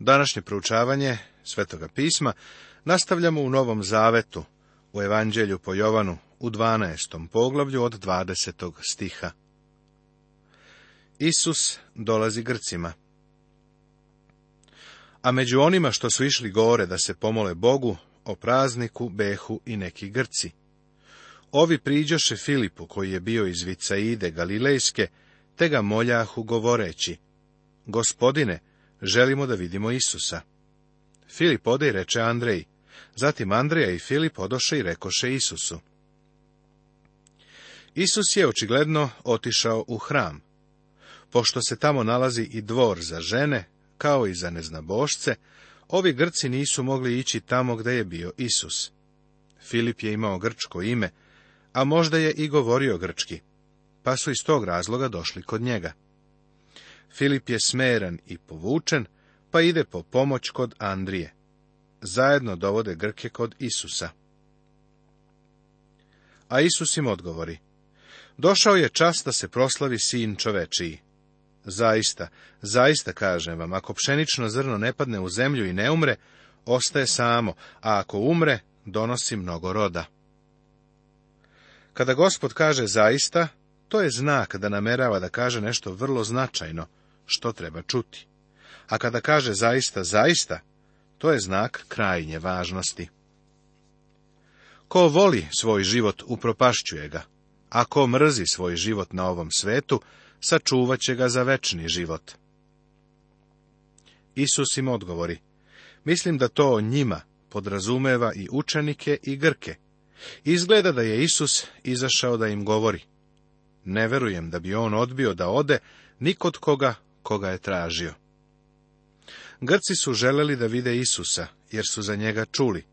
Današnje proučavanje Svetoga pisma nastavljamo u Novom Zavetu, u Evanđelju po Jovanu, u 12. poglavlju od 20. stiha. Isus dolazi Grcima. A među onima što su išli gore da se pomole Bogu, o prazniku behu i neki Grci. Ovi priđoše Filipu, koji je bio iz Vicaide Galilejske, te ga moljahu govoreći, Gospodine, želimo da vidimo Isusa. Filip ode i reče Andreji. Zatim Andreja i Filip odoše i rekoše Isusu. Isus je očigledno otišao u hram. Pošto se tamo nalazi i dvor za žene, kao i za neznabošce, ovi Grci nisu mogli ići tamo gde je bio Isus. Filip je imao grčko ime, a možda je i govorio grčki, pa su iz tog razloga došli kod njega. Filip je smeran i povučen, pa ide po pomoć kod Andrije. Zajedno dovode Grke kod Isusa. A Isus im odgovori. Došao je čas da se proslavi sin čovečiji. Zaista, zaista kažem vam, ako pšenično zrno ne padne u zemlju i ne umre, ostaje samo, a ako umre, donosi mnogo roda. Kada gospod kaže zaista, to je znak da namerava da kaže nešto vrlo značajno, što treba čuti. A kada kaže zaista, zaista, to je znak krajnje važnosti. Ko voli svoj život, upropašćuje ga, a ko mrzi svoj život na ovom svetu, sačuvat će ga za večni život. Isus im odgovori, mislim da to o njima podrazumeva i učenike i Grke. Izgleda da je Isus izašao da im govori. Ne verujem da bi on odbio da ode nikod koga koga je tražio. Grci su želeli da vide Isusa, jer su za njega čuli,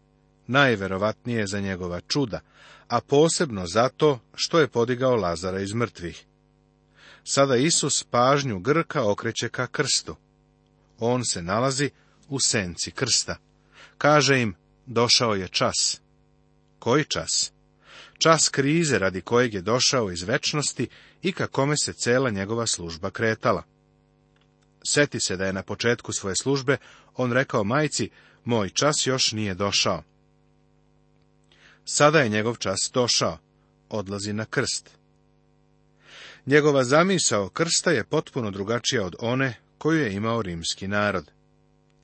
najverovatnije za njegova čuda, a posebno zato što je podigao Lazara iz mrtvih. Sada Isus pažnju Grka okreće ka krstu. On se nalazi u senci krsta. Kaže im, došao je čas. Koji čas? Čas krize radi kojeg je došao iz večnosti i ka kome se cela njegova služba kretala. Seti se da je na početku svoje službe on rekao majci, moj čas još nije došao. Sada je njegov čas došao, odlazi na krst. Njegova zamisao krsta je potpuno drugačija od one koju je imao rimski narod.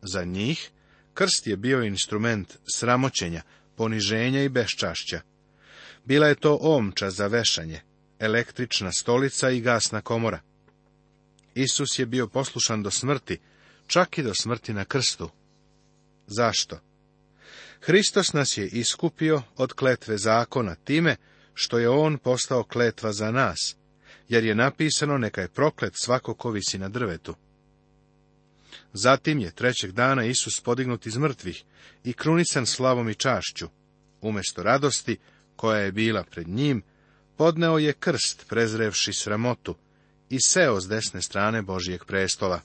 Za njih krst je bio instrument sramoćenja, poniženja i beščašća. Bila je to omča za vešanje, električna stolica i gasna komora. Isus je bio poslušan do smrti, čak i do smrti na krstu. Zašto? Hristos nas je iskupio od kletve zakona time što je on postao kletva za nas, jer je napisano neka je proklet svako ko visi na drvetu. Zatim je trećeg dana Isus podignut iz mrtvih i krunisan slavom i čašću. Umesto radosti, koja je bila pred njim, podneo je krst prezrevši sramotu, i seo s desne strane Božijeg prestola.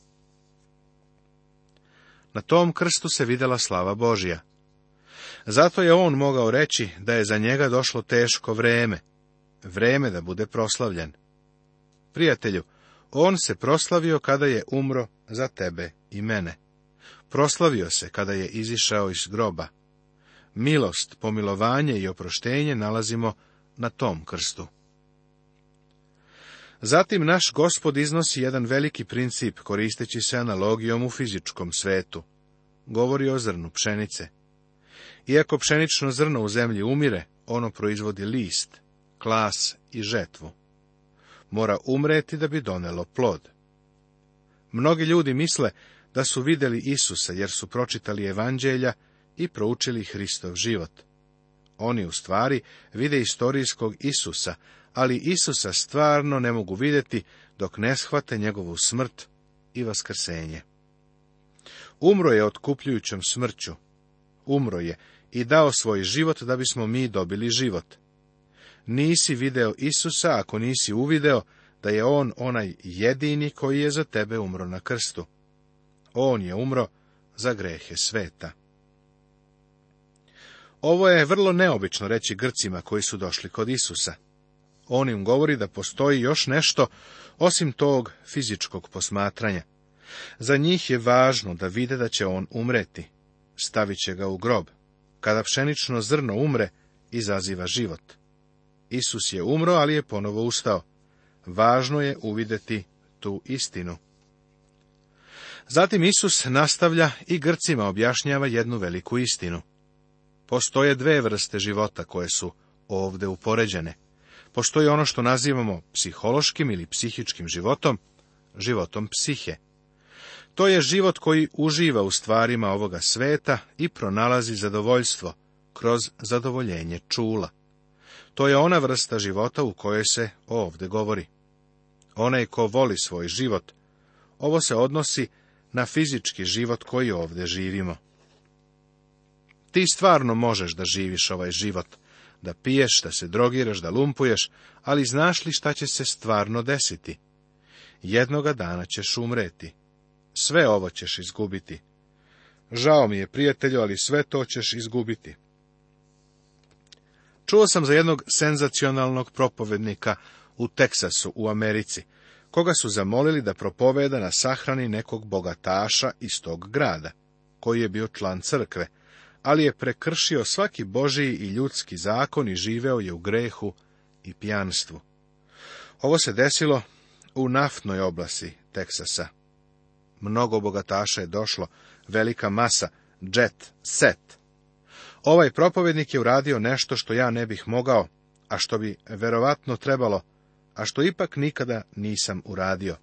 Na tom krstu se videla slava Božija. Zato je on mogao reći da je za njega došlo teško vreme, vreme da bude proslavljen. Prijatelju, on se proslavio kada je umro za tebe i mene. Proslavio se kada je izišao iz groba. Milost, pomilovanje i oproštenje nalazimo na tom krstu. Zatim naš gospod iznosi jedan veliki princip, koristeći se analogijom u fizičkom svetu. Govori o zrnu pšenice. Iako pšenično zrno u zemlji umire, ono proizvodi list, klas i žetvu. Mora umreti da bi donelo plod. Mnogi ljudi misle da su vidjeli Isusa jer su pročitali evanđelja i proučili Hristov život. Oni u stvari vide istorijskog Isusa, ali Isusa stvarno ne mogu vidjeti dok ne shvate njegovu smrt i vaskrsenje. Umro je otkupljujućom smrću. Umro je i dao svoj život da bismo mi dobili život. Nisi video Isusa ako nisi uvideo da je On onaj jedini koji je za tebe umro na krstu. On je umro za grehe sveta. Ovo je vrlo neobično reći Grcima koji su došli kod Isusa on im govori da postoji još nešto osim tog fizičkog posmatranja. Za njih je važno da vide da će on umreti. Stavit će ga u grob. Kada pšenično zrno umre, izaziva život. Isus je umro, ali je ponovo ustao. Važno je uvideti tu istinu. Zatim Isus nastavlja i Grcima objašnjava jednu veliku istinu. Postoje dve vrste života koje su ovde upoređene postoji ono što nazivamo psihološkim ili psihičkim životom, životom psihe. To je život koji uživa u stvarima ovoga sveta i pronalazi zadovoljstvo kroz zadovoljenje čula. To je ona vrsta života u kojoj se ovdje govori. Onaj ko voli svoj život, ovo se odnosi na fizički život koji ovdje živimo. Ti stvarno možeš da živiš ovaj život, da piješ, da se drogiraš, da lumpuješ, ali znaš li šta će se stvarno desiti? Jednoga dana ćeš umreti. Sve ovo ćeš izgubiti. Žao mi je, prijatelju, ali sve to ćeš izgubiti. Čuo sam za jednog senzacionalnog propovednika u Teksasu u Americi, koga su zamolili da propoveda na sahrani nekog bogataša iz tog grada, koji je bio član crkve, ali je prekršio svaki božiji i ljudski zakon i živeo je u grehu i pijanstvu. Ovo se desilo u naftnoj oblasi Teksasa. Mnogo bogataša je došlo, velika masa, jet set. Ovaj propovednik je uradio nešto što ja ne bih mogao, a što bi verovatno trebalo, a što ipak nikada nisam uradio.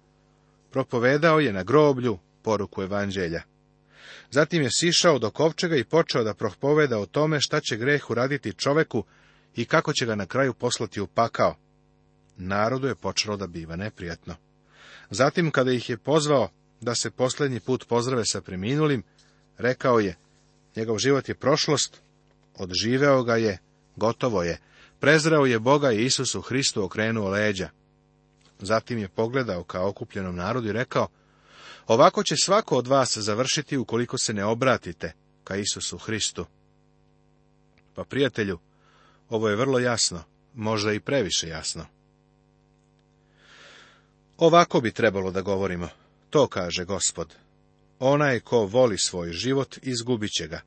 Propovedao je na groblju poruku evanđelja. Zatim je sišao do kovčega i počeo da prohpoveda o tome šta će greh uraditi čoveku i kako će ga na kraju poslati u pakao. Narodu je počelo da biva neprijatno. Zatim, kada ih je pozvao da se posljednji put pozdrave sa preminulim, rekao je, njegov život je prošlost, odživeo ga je, gotovo je, prezrao je Boga i Isusu Hristu okrenuo leđa. Zatim je pogledao ka okupljenom narodu i rekao, Ovako će svako od vas završiti ukoliko se ne obratite ka Isusu Hristu. Pa prijatelju, ovo je vrlo jasno, možda i previše jasno. Ovako bi trebalo da govorimo, to kaže gospod. Onaj ko voli svoj život, izgubit će ga.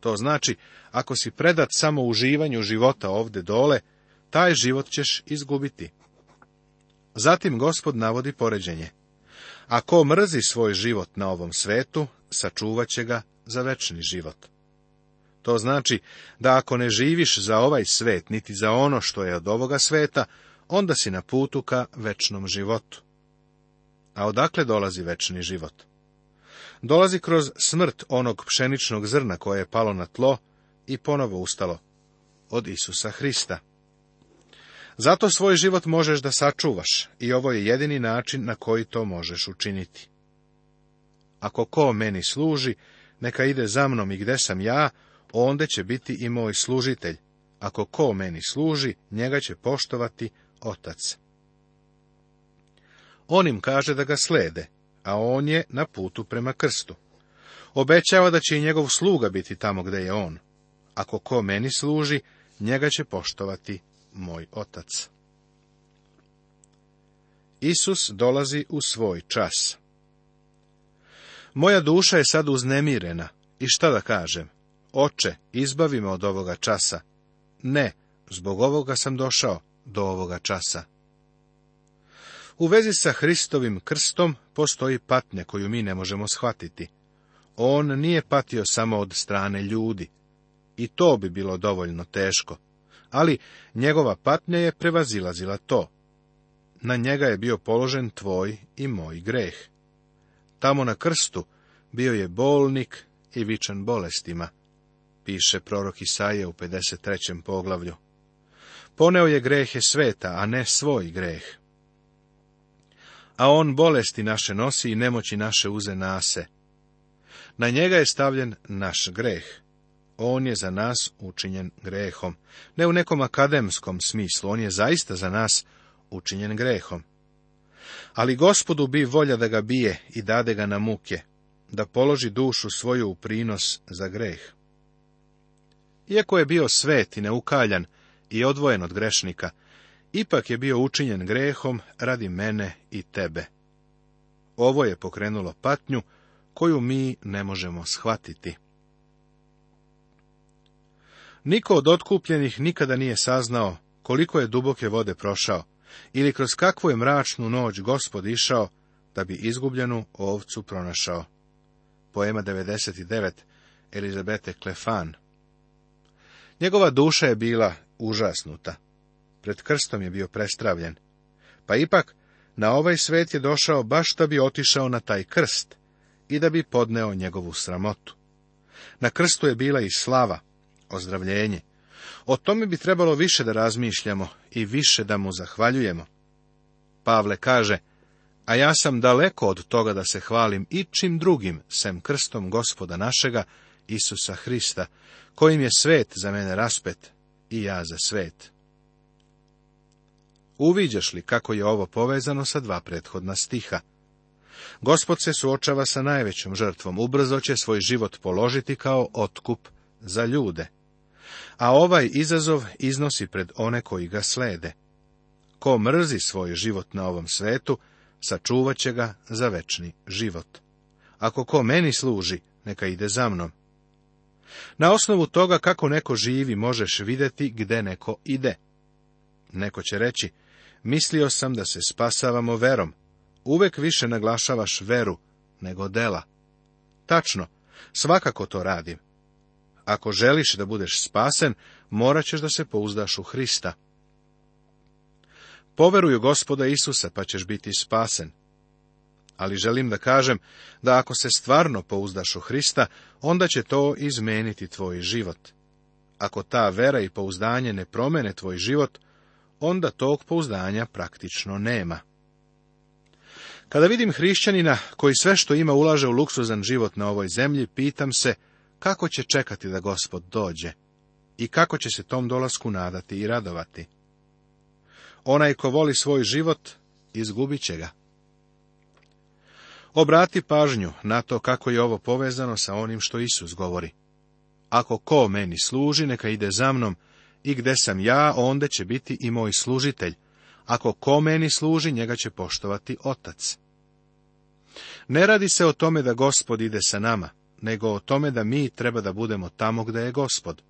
To znači, ako si predat samo uživanju života ovde dole, taj život ćeš izgubiti. Zatim gospod navodi poređenje. Ako mrzi svoj život na ovom svetu, sačuvat će ga za večni život. To znači da ako ne živiš za ovaj svet, niti za ono što je od ovoga sveta, onda si na putu ka večnom životu. A odakle dolazi večni život? Dolazi kroz smrt onog pšeničnog zrna koje je palo na tlo i ponovo ustalo od Isusa Hrista. Zato svoj život možeš da sačuvaš i ovo je jedini način na koji to možeš učiniti. Ako ko meni služi, neka ide za mnom i gde sam ja, onda će biti i moj služitelj. Ako ko meni služi, njega će poštovati otac. On im kaže da ga slede, a on je na putu prema krstu. Obećava da će i njegov sluga biti tamo gde je on. Ako ko meni služi, njega će poštovati moj otac. Isus dolazi u svoj čas. Moja duša je sad uznemirena i šta da kažem? Oče, izbavi me od ovoga časa. Ne, zbog ovoga sam došao do ovoga časa. U vezi sa Hristovim krstom postoji patnja koju mi ne možemo shvatiti. On nije patio samo od strane ljudi. I to bi bilo dovoljno teško ali njegova patnja je prevazilazila to. Na njega je bio položen tvoj i moj greh. Tamo na krstu bio je bolnik i vičan bolestima, piše prorok Isaije u 53. poglavlju. Poneo je grehe sveta, a ne svoj greh. A on bolesti naše nosi i nemoći naše uze nase. Na njega je stavljen naš greh on je za nas učinjen grehom. Ne u nekom akademskom smislu, on je zaista za nas učinjen grehom. Ali gospodu bi volja da ga bije i dade ga na muke, da položi dušu svoju u prinos za greh. Iako je bio svet i neukaljan i odvojen od grešnika, ipak je bio učinjen grehom radi mene i tebe. Ovo je pokrenulo patnju koju mi ne možemo shvatiti. Niko od otkupljenih nikada nije saznao koliko je duboke vode prošao ili kroz kakvu je mračnu noć gospod išao da bi izgubljenu ovcu pronašao. Poema 99 Elizabete Klefan Njegova duša je bila užasnuta. Pred krstom je bio prestravljen. Pa ipak, na ovaj svet je došao baš da bi otišao na taj krst i da bi podneo njegovu sramotu. Na krstu je bila i slava, ozdravljenje. O tome bi trebalo više da razmišljamo i više da mu zahvaljujemo. Pavle kaže, a ja sam daleko od toga da se hvalim čim drugim, sem krstom gospoda našega, Isusa Hrista, kojim je svet za mene raspet i ja za svet. Uviđaš li kako je ovo povezano sa dva prethodna stiha? Gospod se suočava sa najvećom žrtvom, ubrzo će svoj život položiti kao otkup za ljude a ovaj izazov iznosi pred one koji ga slede. Ko mrzi svoj život na ovom svetu, sačuvat će ga za večni život. Ako ko meni služi, neka ide za mnom. Na osnovu toga kako neko živi možeš vidjeti gde neko ide. Neko će reći, mislio sam da se spasavamo verom. Uvek više naglašavaš veru nego dela. Tačno, svakako to radim. Ako želiš da budeš spasen, morat ćeš da se pouzdaš u Hrista. Poveruj u gospoda Isusa, pa ćeš biti spasen. Ali želim da kažem da ako se stvarno pouzdaš u Hrista, onda će to izmeniti tvoj život. Ako ta vera i pouzdanje ne promene tvoj život, onda tog pouzdanja praktično nema. Kada vidim hrišćanina koji sve što ima ulaže u luksuzan život na ovoj zemlji, pitam se kako će čekati da gospod dođe i kako će se tom dolasku nadati i radovati. Onaj ko voli svoj život, izgubit će ga. Obrati pažnju na to kako je ovo povezano sa onim što Isus govori. Ako ko meni služi, neka ide za mnom, i gde sam ja, onda će biti i moj služitelj. Ako ko meni služi, njega će poštovati otac. Ne radi se o tome da gospod ide sa nama, nego o tome da mi treba da budemo tamo gde je gospod.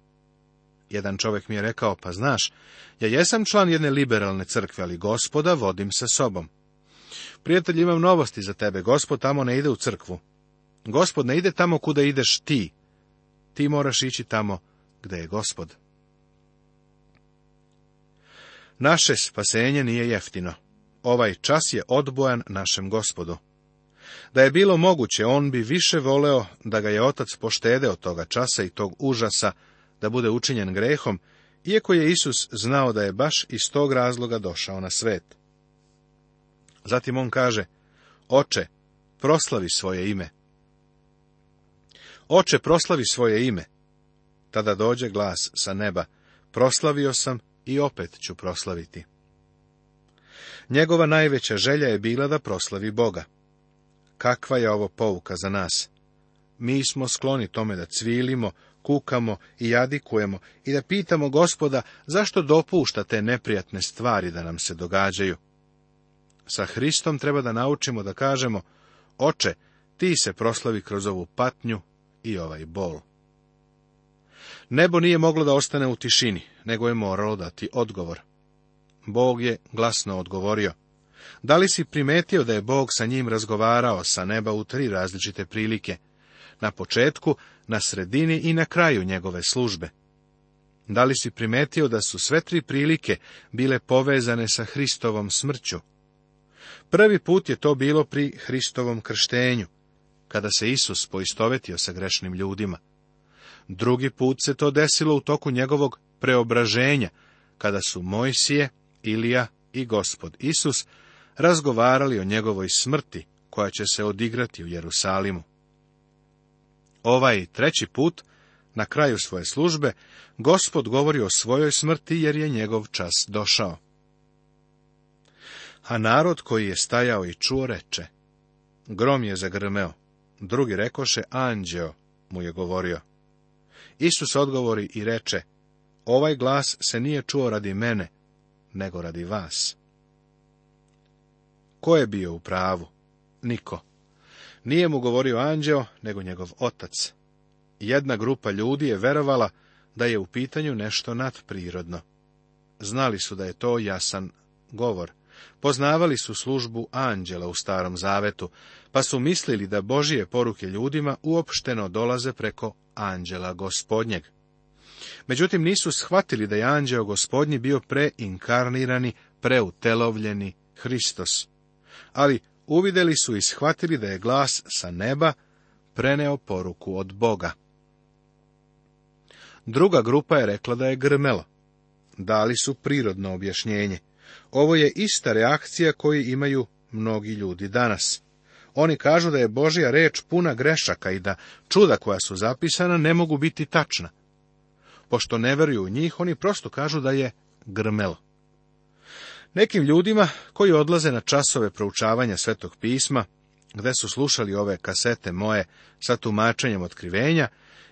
Jedan čovjek mi je rekao, pa znaš, ja jesam član jedne liberalne crkve, ali gospoda vodim sa sobom. Prijatelj, imam novosti za tebe, gospod tamo ne ide u crkvu. Gospod ne ide tamo kuda ideš ti. Ti moraš ići tamo gde je gospod. Naše spasenje nije jeftino. Ovaj čas je odbojan našem gospodu. Da je bilo moguće, on bi više voleo da ga je otac poštedeo toga časa i tog užasa, da bude učinjen grehom, iako je Isus znao da je baš iz tog razloga došao na svet. Zatim on kaže, Oče, proslavi svoje ime. Oče, proslavi svoje ime. Tada dođe glas sa neba, proslavio sam i opet ću proslaviti. Njegova najveća želja je bila da proslavi Boga kakva je ovo pouka za nas. Mi smo skloni tome da cvilimo, kukamo i jadikujemo i da pitamo gospoda zašto dopušta te neprijatne stvari da nam se događaju. Sa Hristom treba da naučimo da kažemo, oče, ti se proslavi kroz ovu patnju i ovaj bol. Nebo nije moglo da ostane u tišini, nego je moralo dati odgovor. Bog je glasno odgovorio. Da li si primetio da je Bog sa njim razgovarao sa neba u tri različite prilike? Na početku, na sredini i na kraju njegove službe. Da li si primetio da su sve tri prilike bile povezane sa Hristovom smrću? Prvi put je to bilo pri Hristovom krštenju, kada se Isus poistovetio sa grešnim ljudima. Drugi put se to desilo u toku njegovog preobraženja, kada su Mojsije, Ilija i Gospod Isus razgovarali o njegovoj smrti koja će se odigrati u Jerusalimu. Ovaj treći put, na kraju svoje službe, gospod govori o svojoj smrti jer je njegov čas došao. A narod koji je stajao i čuo reče, grom je zagrmeo, drugi rekoše, anđeo mu je govorio. Isus odgovori i reče, ovaj glas se nije čuo radi mene, nego radi vas. Ko je bio u pravu? Niko. Nije mu govorio anđeo, nego njegov otac. Jedna grupa ljudi je verovala da je u pitanju nešto nadprirodno. Znali su da je to jasan govor. Poznavali su službu anđela u Starom Zavetu, pa su mislili da Božije poruke ljudima uopšteno dolaze preko anđela gospodnjeg. Međutim, nisu shvatili da je anđeo gospodnji bio preinkarnirani, preutelovljeni Hristos ali uvidjeli su i shvatili da je glas sa neba preneo poruku od Boga. Druga grupa je rekla da je grmelo. Dali su prirodno objašnjenje. Ovo je ista reakcija koju imaju mnogi ljudi danas. Oni kažu da je Božja reč puna grešaka i da čuda koja su zapisana ne mogu biti tačna. Pošto ne veruju u njih, oni prosto kažu da je grmelo. Nekim ljudima koji odlaze na časove proučavanja Svetog pisma, gde su slušali ove kasete moje sa tumačenjem otkrivenja,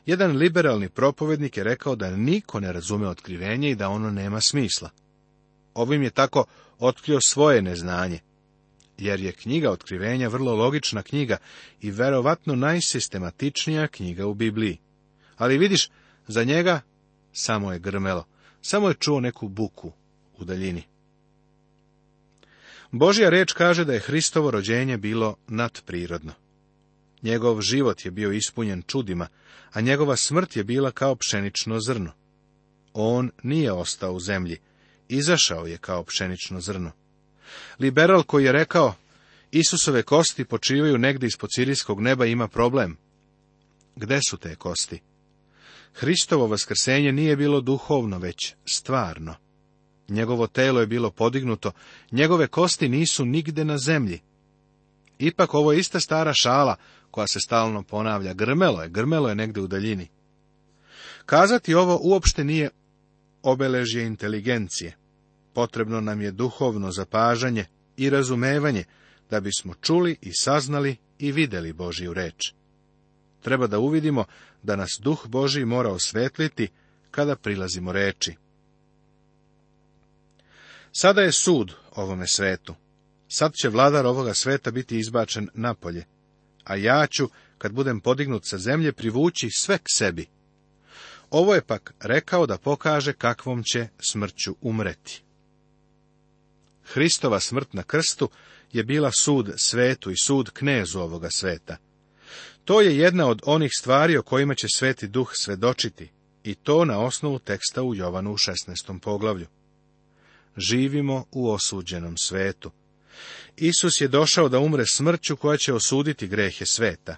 jedan liberalni propovednik je rekao da niko ne razume otkrivenje i da ono nema smisla. Ovim je tako otkrio svoje neznanje, jer je knjiga otkrivenja vrlo logična knjiga i verovatno najsistematičnija knjiga u Bibliji. Ali vidiš, za njega samo je grmelo, samo je čuo neku buku u daljini. Božja reč kaže da je Hristovo rođenje bilo nadprirodno. Njegov život je bio ispunjen čudima, a njegova smrt je bila kao pšenično zrno. On nije ostao u zemlji, izašao je kao pšenično zrno. Liberal koji je rekao, Isusove kosti počivaju negdje ispod sirijskog neba ima problem. Gde su te kosti? Hristovo vaskrsenje nije bilo duhovno, već stvarno. Njegovo telo je bilo podignuto, njegove kosti nisu nigde na zemlji. Ipak ovo je ista stara šala koja se stalno ponavlja. Grmelo je, grmelo je negde u daljini. Kazati ovo uopšte nije obeležje inteligencije. Potrebno nam je duhovno zapažanje i razumevanje da bismo čuli i saznali i videli Božiju reč. Treba da uvidimo da nas duh Božiji mora osvetliti kada prilazimo reči. Sada je sud ovome svetu. Sad će vladar ovoga sveta biti izbačen napolje, a ja ću, kad budem podignut sa zemlje, privući sve k sebi. Ovo je pak rekao da pokaže kakvom će smrću umreti. Hristova smrt na krstu je bila sud svetu i sud knezu ovoga sveta. To je jedna od onih stvari o kojima će sveti duh svedočiti, i to na osnovu teksta u Jovanu u 16. poglavlju živimo u osuđenom svetu. Isus je došao da umre smrću koja će osuditi grehe sveta.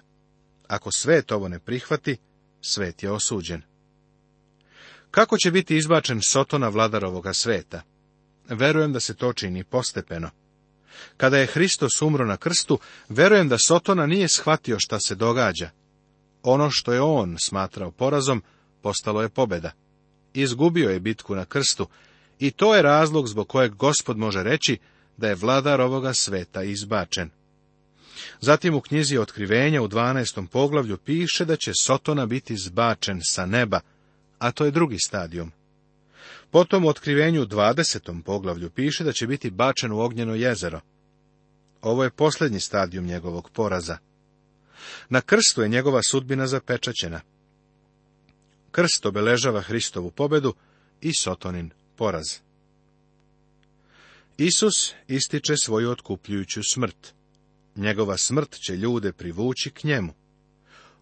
Ako svet ovo ne prihvati, svet je osuđen. Kako će biti izbačen Sotona vladar sveta? Verujem da se to čini postepeno. Kada je Hristos umro na krstu, verujem da Sotona nije shvatio šta se događa. Ono što je on smatrao porazom, postalo je pobeda. Izgubio je bitku na krstu i to je razlog zbog kojeg gospod može reći da je vladar ovoga sveta izbačen. Zatim u knjizi Otkrivenja u 12. poglavlju piše da će Sotona biti zbačen sa neba, a to je drugi stadijum. Potom u Otkrivenju u 20. poglavlju piše da će biti bačen u ognjeno jezero. Ovo je posljednji stadijum njegovog poraza. Na krstu je njegova sudbina zapečaćena. Krst obeležava Hristovu pobedu i Sotonin poraz. Isus ističe svoju otkupljujuću smrt. Njegova smrt će ljude privući k njemu.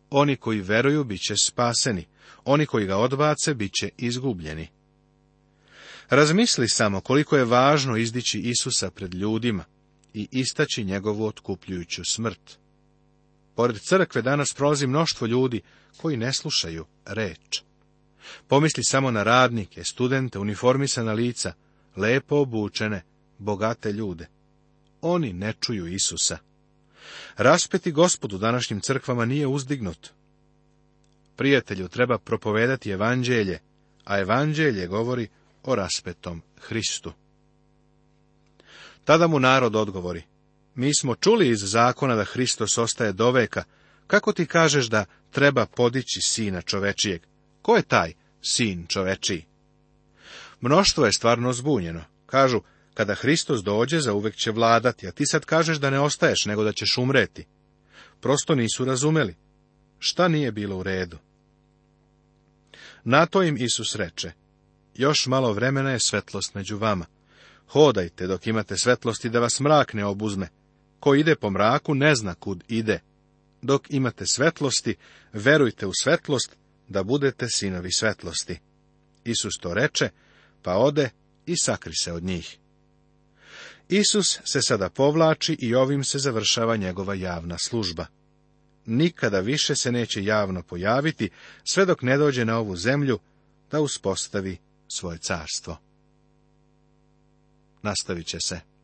Oni koji veruju bit će spaseni, oni koji ga odbace bit će izgubljeni. Razmisli samo koliko je važno izdići Isusa pred ljudima i istaći njegovu otkupljujuću smrt. Pored crkve danas prolazi mnoštvo ljudi koji ne slušaju reč. Pomisli samo na radnike, studente, uniformisana lica, lepo obučene, bogate ljude. Oni ne čuju Isusa. Raspeti gospod u današnjim crkvama nije uzdignut. Prijatelju treba propovedati evanđelje, a evanđelje govori o raspetom Hristu. Tada mu narod odgovori, mi smo čuli iz zakona da Hristos ostaje do veka. kako ti kažeš da treba podići sina čovečijeg? Ko je taj sin čovečiji? Mnoštvo je stvarno zbunjeno. Kažu, kada Hristos dođe, zauvek će vladati, a ti sad kažeš da ne ostaješ, nego da ćeš umreti. Prosto nisu razumeli. Šta nije bilo u redu? Na to im Isus reče, još malo vremena je svetlost među vama. Hodajte dok imate svetlosti da vas mrak ne obuzme. Ko ide po mraku ne zna kud ide. Dok imate svetlosti, verujte u svetlost da budete sinovi svetlosti. Isus to reče, pa ode i sakri se od njih. Isus se sada povlači i ovim se završava njegova javna služba. Nikada više se neće javno pojaviti, sve dok ne dođe na ovu zemlju, da uspostavi svoje carstvo. Nastavit će se.